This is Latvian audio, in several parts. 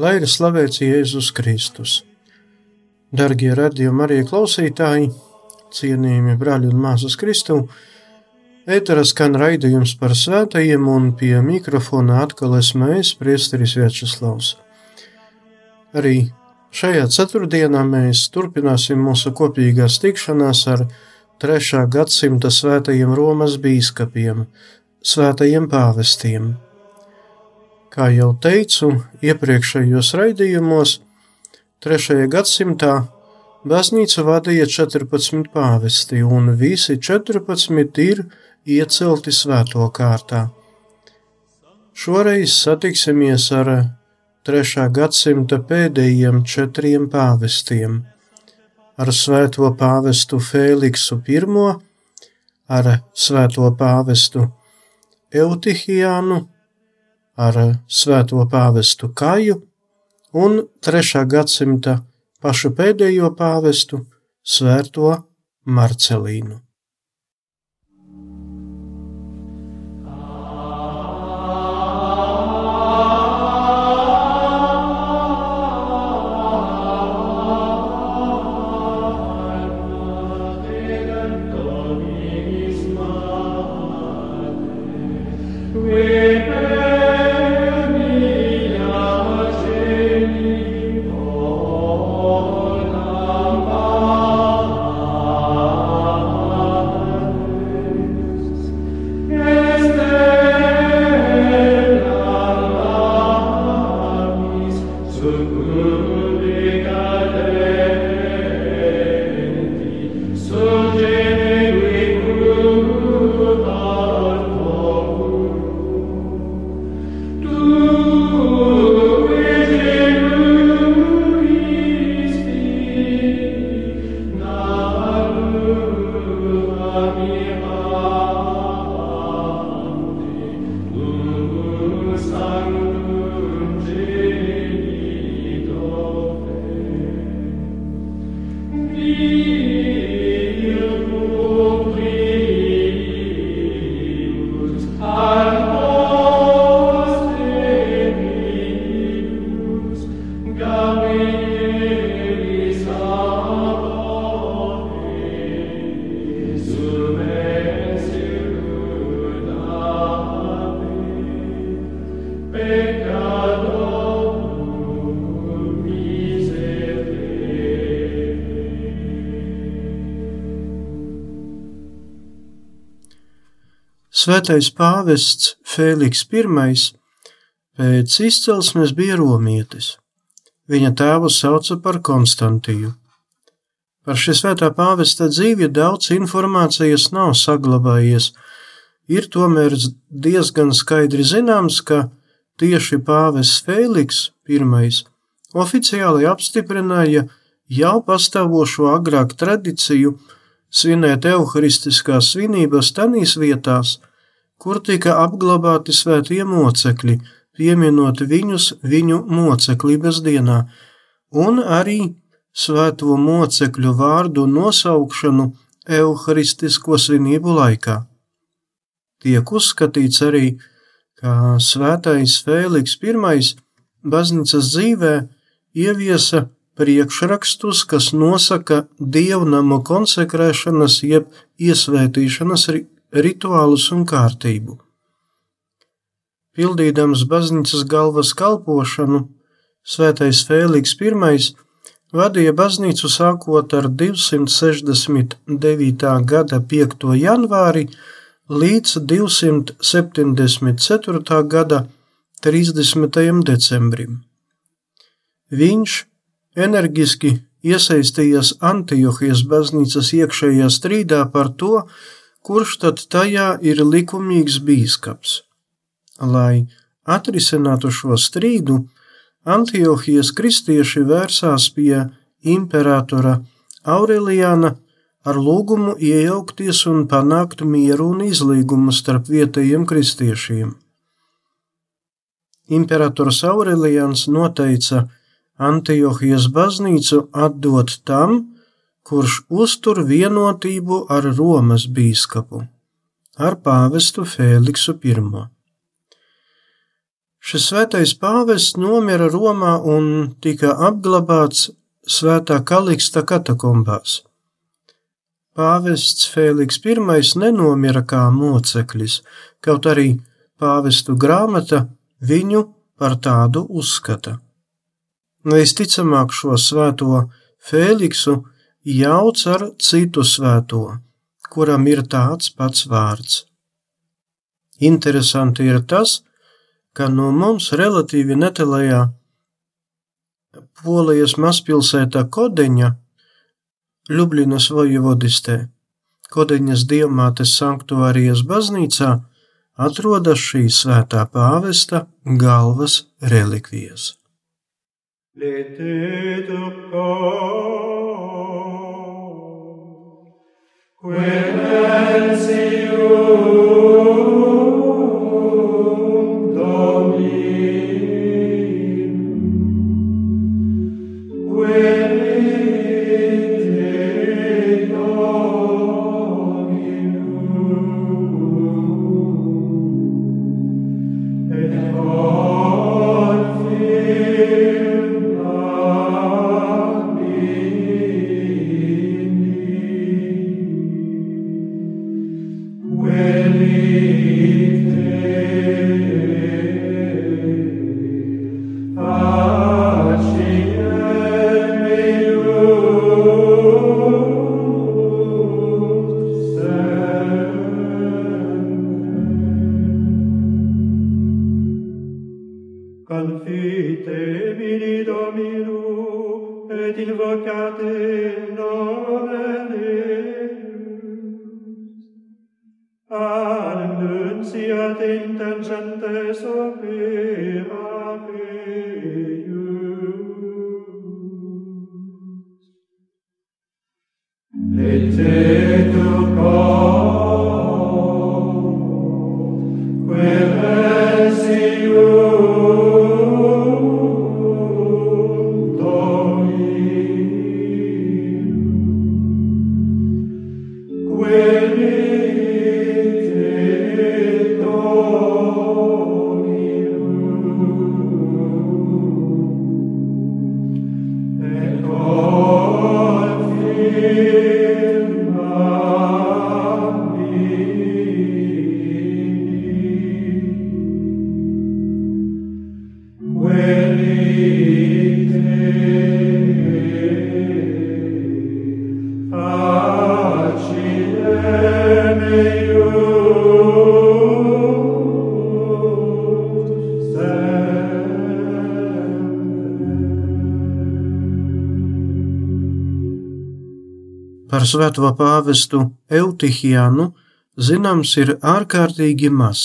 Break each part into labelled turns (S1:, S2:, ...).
S1: Lai ir slavēts Jēzus Kristus. Darbie radījumi, arī klausītāji, cienījami brāļi un māsas Kristu, ētera skan raidījums par svētajiem, un pie mikrofona atkal esmu es, Priesteris Večeslavs. Arī šajā ceturtdienā mēs turpināsim mūsu kopīgās tikšanās ar 3. gadsimta svētajiem Romas bīskapiem, svētajiem pāvestiem. Kā jau teicu iepriekšējos raidījumos, 3. gadsimtā baznīcu vadīja 14 pāvesti, un visi 14 ir iecelti svēto kārtā. Šoreiz satiksimies ar 3. gadsimta pēdējiem četriem pāvestiem - ar svēto pāvestu Fēliksu I, ar svēto pāvestu Eutihijānu, ar svēto pāvestu Kaju un 3. gadsimta pašu pēdējo pāvestu Svēto Marcelīnu. Svētais pāvests Fēliks I pēc izcelsmes bija romietis. Viņa tēvu sauca par Konstantiju. Par šī svētā pāvesta dzīvi daudz informācijas nav saglabājies. Ir tomēr diezgan skaidri zināms, ka tieši pāvests Fēliks I oficiāli apstiprināja jau pastāvošo agrāk tradīciju svinēt evaharistiskās svinības tanīs vietās, kur tika apglabāti svētie mocekļi, pieminot viņus viņu moceklības dienā, un arī svēto mocekļu vārdu nosaukšanu evaharistisko svinību laikā. Tiek uzskatīts arī, ka svētais Fēliks I baznīcas dzīvē ieviesa priekšrakstus, kas nosaka dievnamu konsekrēšanas jeb iesvētīšanas rituālus un kārtību. Pildīdams baznīcas galvas kalpošanu, Svētais Fēliks I vadīja baznīcu sākot ar 269. gada 5. janvāri līdz 274. gada 30. decembrim. Viņš enerģiski iesaistījās Antiohijas baznīcas iekšējā strīdā par to, kurš tad tajā ir likumīgs bīskaps. Lai atrisinātu šo strīdu, Antiohijas kristieši vērsās pie imperatora Aureliāna ar lūgumu iejaukties un panākt mieru un izlīgumu starp vietējiem kristiešiem. Imperators Aureliāns noteica Antiohijas baznīcu atdot tam, kurš uztur vienotību ar Romas bīskapu, ar pāvestu Fēliksu I. Šis svētais pāvests nomira Romā un tika apglabāts Svētā Kaliksta katakombās. Pāvests Fēliks I nenomira kā moceklis, kaut arī pāvestu grāmata viņu par tādu uzskata. Visticamāk šo svēto Fēliksu jauc ar citu svēto, kuram ir tāds pats vārds. Interesanti ir tas, ka no mums relatīvi netālajā Polijas mazpilsētā Kodeņa, Ljubljanas vojevodistē, Kodeņas dievmātes sanktuārijas baznīcā atrodas šī svētā pāvesta galvas relikvijas. Quem et intelligentes opera svēto pāvestu Eutihianu zināms ir ārkārtīgi maz.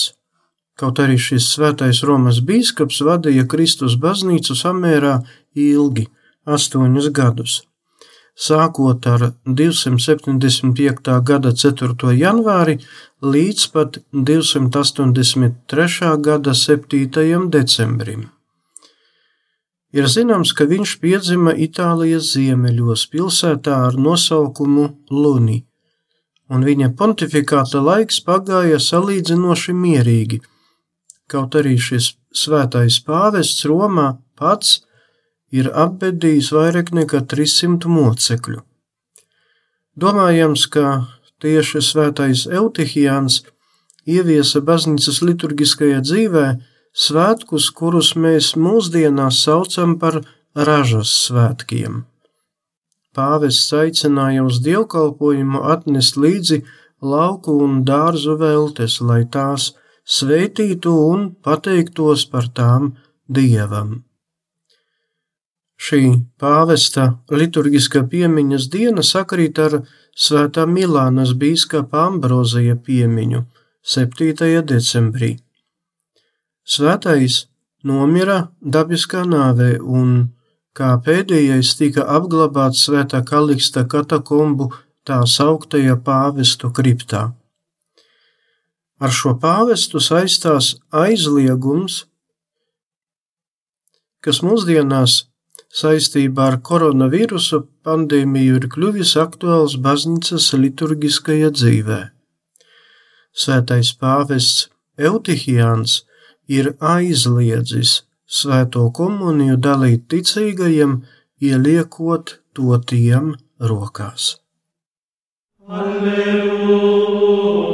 S1: Kaut arī šis svētais Romas bīskaps vadīja Kristus baznīcu samērā ilgi - astoņus gadus. Sākot ar 275. gada 4. janvāri līdz pat 283. gada 7. decembrim. Ir zināms, ka viņš piedzima Itālijas ziemeļos, pilsētā ar nosaukumu Luni, un viņa pontifikāta laiks pagāja salīdzinoši mierīgi, kaut arī šis svētais pāvests Romā pats ir apbedījis vairāk nekā 300 mocekļu. Domājams, ka tieši svētais Eutihijāns ieviesa baznīcas liturgiskajā dzīvē svētkus, kurus mēs mūsdienās saucam par ražas svētkiem. Pāvests aicināja uz dievkalpojumu atnest līdzi lauku un dārzu veltes, lai tās sveitītu un pateiktos par tām dievam. Šī pāvesta liturgiskā piemiņas diena sakrīt ar Svētā Milānas bīskapa Ambrozija piemiņu 7. decembrī. Svētais nomira dabiskā nāvē un kā pēdējais tika apglabāts Svētā Kaliksta katakombu tā sauktajā pāvestu kriptā. Ar šo pāvestu saistās aizliegums, kas mūsdienās saistībā ar koronavirusa pandēmiju ir kļuvis aktuāls baznīcas liturgiskajā dzīvē. Svētais pāvests Eutihijāns ir aizliedzis svēto komuniju dalīt ticīgajiem, ieliekot to tiem rokās. Alleluja!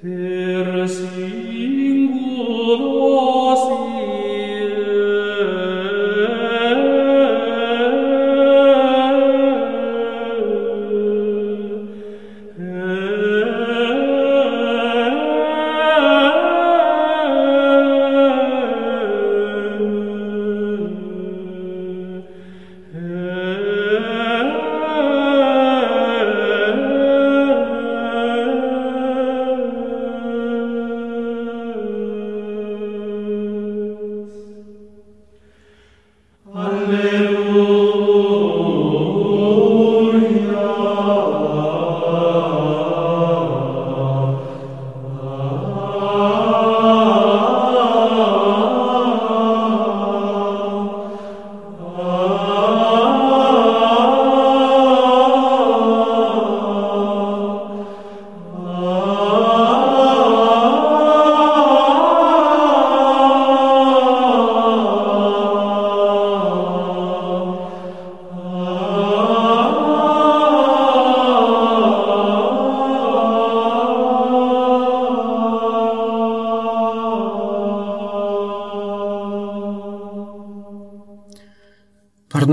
S1: per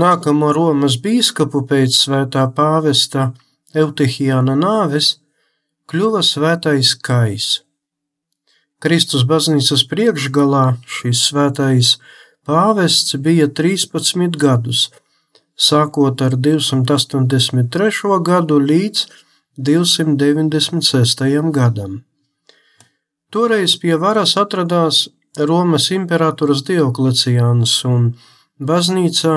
S1: nākamo Romas bīskapu pēc svētā pāvesta Eutihijāna nāves kļuva svētais Kais. Kristus baznīcas priekšgalā šis svētais pāvests bija 13 gadus, sākot ar 283. gadu līdz 296. gadam. Toreiz pie varas atradās Romas imperators Diokleciāns un baznīcā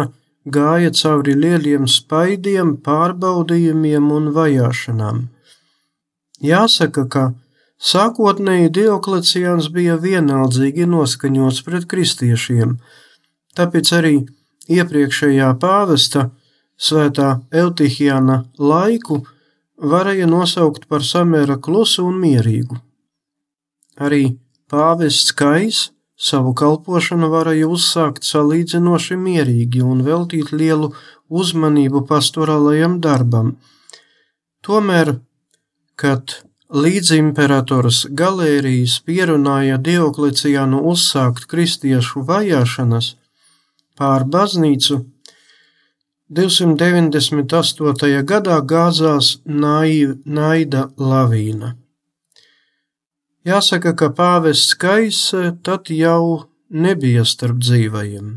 S1: gāja cauri lieliem spaidiem, pārbaudījumiem un vajāšanām. Jāsaka, ka sākotnēji Diokleciāns bija vienaldzīgi noskaņots pret kristiešiem, tāpēc arī iepriekšējā pāvesta, svētā Eutihijāna laiku, varēja nosaukt par samēra klusu un mierīgu. Arī pāvests Kais Savu kalpošanu varēja uzsākt salīdzinoši mierīgi un veltīt lielu uzmanību pastorālajam darbam. Tomēr, kad līdzimperators Galērijas pierunāja Diokleciānu uzsākt kristiešu vajāšanas pār baznīcu, 298. gadā gāzās naida lavīna. Jāsaka, ka pāvests Kais tad jau nebija starp dzīvajiem.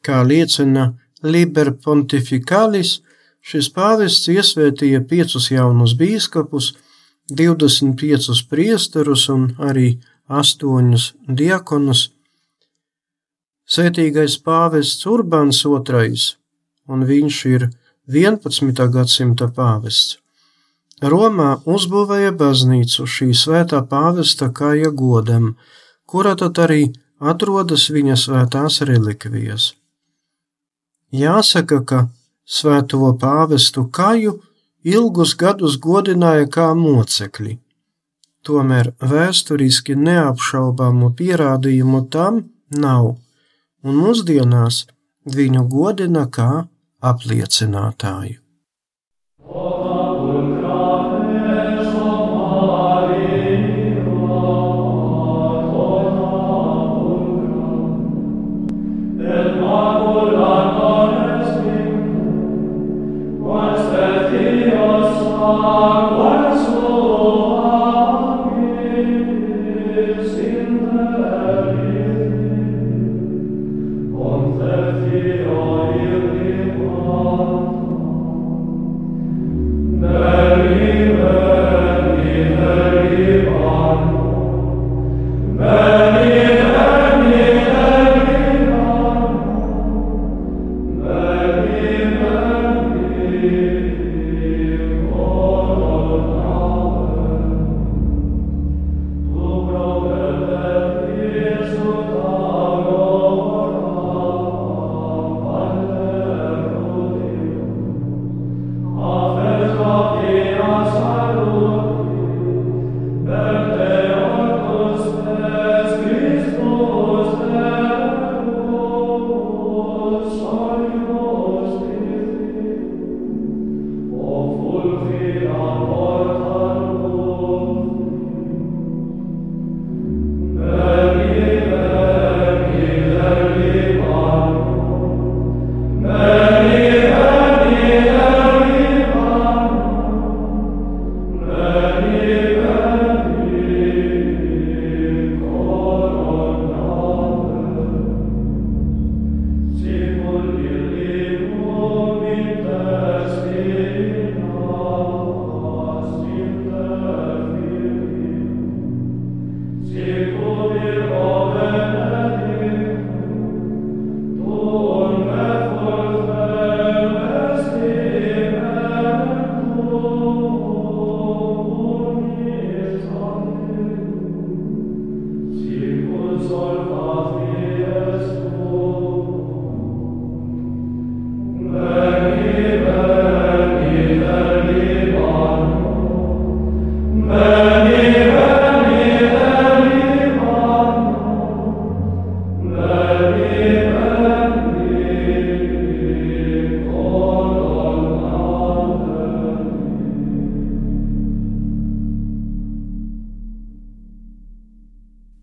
S1: Kā liecina Liber Pontificalis, šis pāvests iesvētīja piecus jaunus bīskapus, 25 priesterus un arī astoņus diakonus. Sētīgais pāvests Urbāns II, un viņš ir 11. gadsimta pāvests Romā uzbūvēja baznīcu šī svētā pāvesta kāja godam, kurā tad arī atrodas viņa svētās relikvijas. Jāsaka, ka svēto pāvestu kāju ilgus gadus godināja kā mocekļi. Tomēr vēsturiski neapšaubāmu pierādījumu tam nav, un mūsdienās viņu godina kā apliecinātāju. Oh.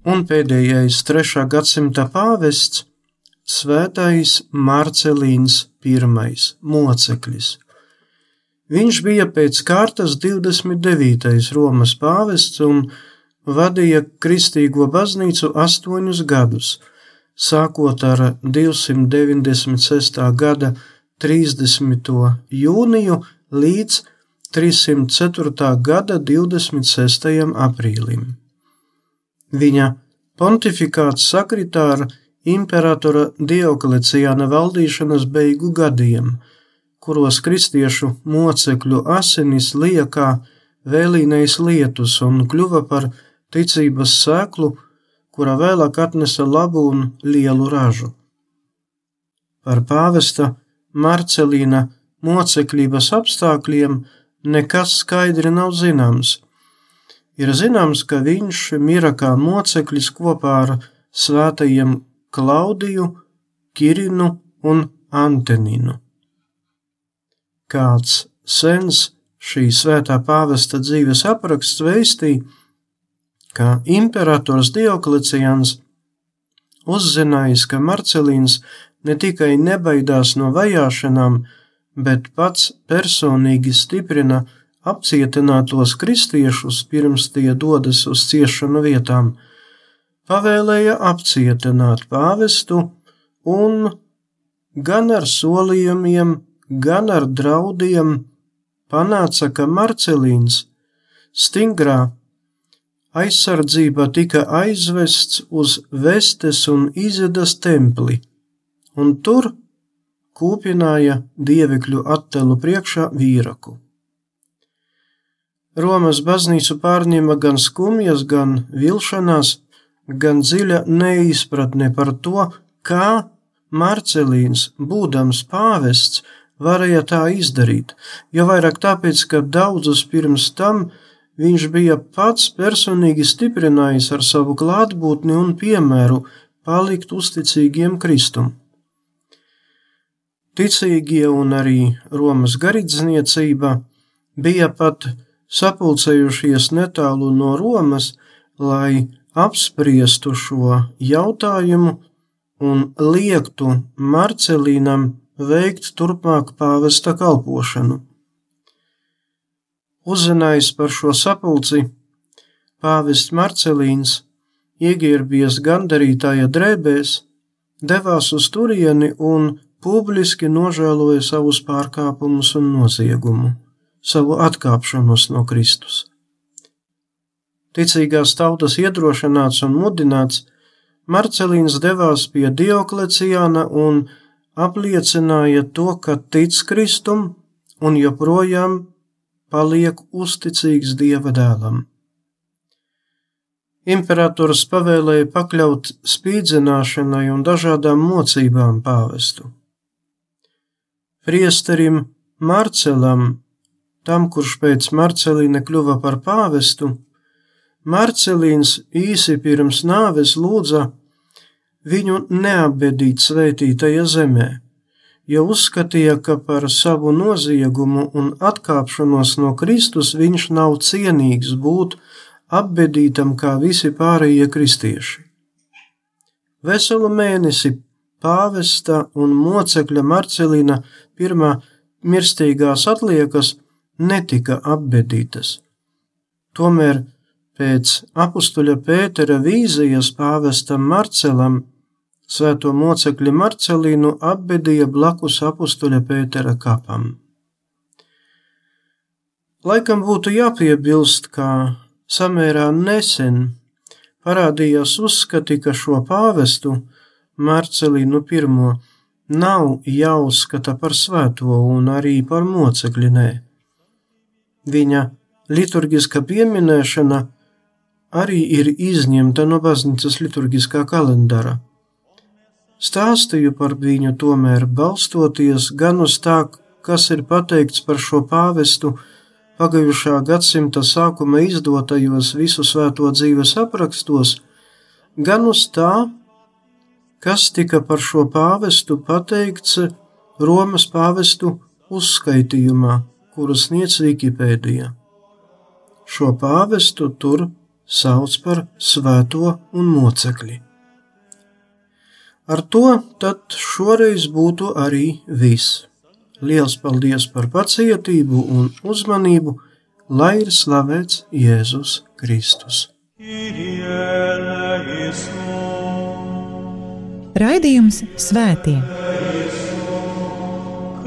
S1: Un pēdējais trešā gadsimta pāvests Svētais Marcelīns I moceklis. Viņš bija pēc kārtas 29. Romas pāvests un vadīja kristīgo baznīcu astoņus gadus, sākot ar 296. gada 30. jūniju līdz 304. gada 26. aprīlim. Viņa pontifikāts sakritā ar imperatora Diokleciāna valdīšanas beigu gadiem, kuros kristiešu mocekļu asinis liekā vēlīnais lietus un kļuva par ticības sēklu, kura vēlāk atnesa labu un lielu ražu. Par pāvesta Marcelīna mocekļības apstākļiem nekas skaidri nav zināms, Ir zināms, ka viņš mira kā moceklis kopā ar svētajiem Klaudiju, Kirinu un Anteninu. Kāds sens šī svētā pāvesta dzīves apraksts veistīja, ka imperators Dioklecians uzzinājis, ka Marcelīns ne tikai nebaidās no vajāšanām, bet pats personīgi stiprina apcietinātos kristiešus pirms tie dodas uz ciešanu vietām, pavēlēja apcietināt pāvestu un gan ar solījumiem, gan ar draudiem panāca, ka Marcelīns stingrā aizsardzība tika aizvests uz Vestes un Izedas templi, un tur kūpināja dievekļu attēlu priekšā vīraku. Romas baznīcu pārņēma gan skumjas, gan vilšanās, gan dziļa neizpratne par to, kā Marcelīns, būdams pāvests, varēja tā izdarīt, jo vairāk tāpēc, ka daudzus pirms tam viņš bija pats personīgi stiprinājis ar savu klātbūtni un piemēru palikt uzticīgiem Kristum. Ticīgie un arī Romas garīdzniecība bija pat sapulcējušies netālu no Romas, lai apspriestu šo jautājumu un liektu Marcelīnam veikt turpmāk pāvesta kalpošanu. Uzzinājis par šo sapulci, pāvests Marcelīns, iegērbies gandarītāja drēbēs, devās uz turieni un publiski nožēloja savus pārkāpumus un noziegumu, savu atkāpšanos no Kristus. Ticīgās tautas iedrošināts un mudināts, Marcelīns devās pie Diokleciāna un apliecināja to, ka tic Kristum un joprojām paliek uzticīgs Dieva dēlam. Imperators pavēlēja pakļaut spīdzināšanai un dažādām mocībām pāvestu. Priesterim Marcelam, tam, kurš pēc Marcelīna kļuva par pāvestu, Marcelīns īsi pirms nāves lūdza viņu neapbedīt svētītajā zemē, jo uzskatīja, ka par savu noziegumu un atkāpšanos no Kristus viņš nav cienīgs būt apbedītam kā visi pārējie kristieši. Veselu mēnesi pāvesta un mocekļa Marcelīna pirmā mirstīgās atliekas netika apbedītas. Tomēr pēc apustuļa Pētera vīzijas pāvestam Marcelam Svēto mocekļu Marcelīnu apbedīja blakus apustuļa Pētera kapam. Laikam būtu jāpiebilst, ka samērā nesen parādījās uzskati, ka šo pāvestu Marcelīnu I nav jāuzskata par svēto un arī par mocekli nē. Viņa liturgiska pieminēšana arī ir izņemta no baznīcas liturgiskā kalendāra. Stāstīju par viņu tomēr balstoties gan uz tā, kas ir pateikts par šo pāvestu pagājušā gadsimta sākuma izdotajos visu svēto dzīves aprakstos, gan uz tā, kas tika par šo pāvestu pateikts Romas pāvestu uzskaitījumā, kuru sniedz Wikipēdija. Šo pāvestu tur sauc par svēto un mocekli. Ar to tad šoreiz būtu arī viss. Liels paldies par pacietību un uzmanību, lai ir slavēts Jēzus Kristus.
S2: Raidījums Svētie.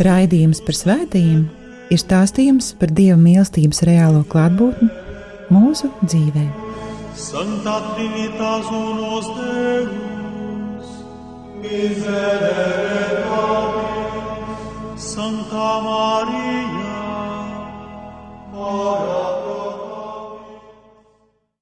S2: Raidījums par svētījumiem ir stāstījums par Dieva mīlestības reālo klātbūtni mūsu dzīvēm. Santa Trinitas unos Deus miserere Domini
S3: Santa Maria, ora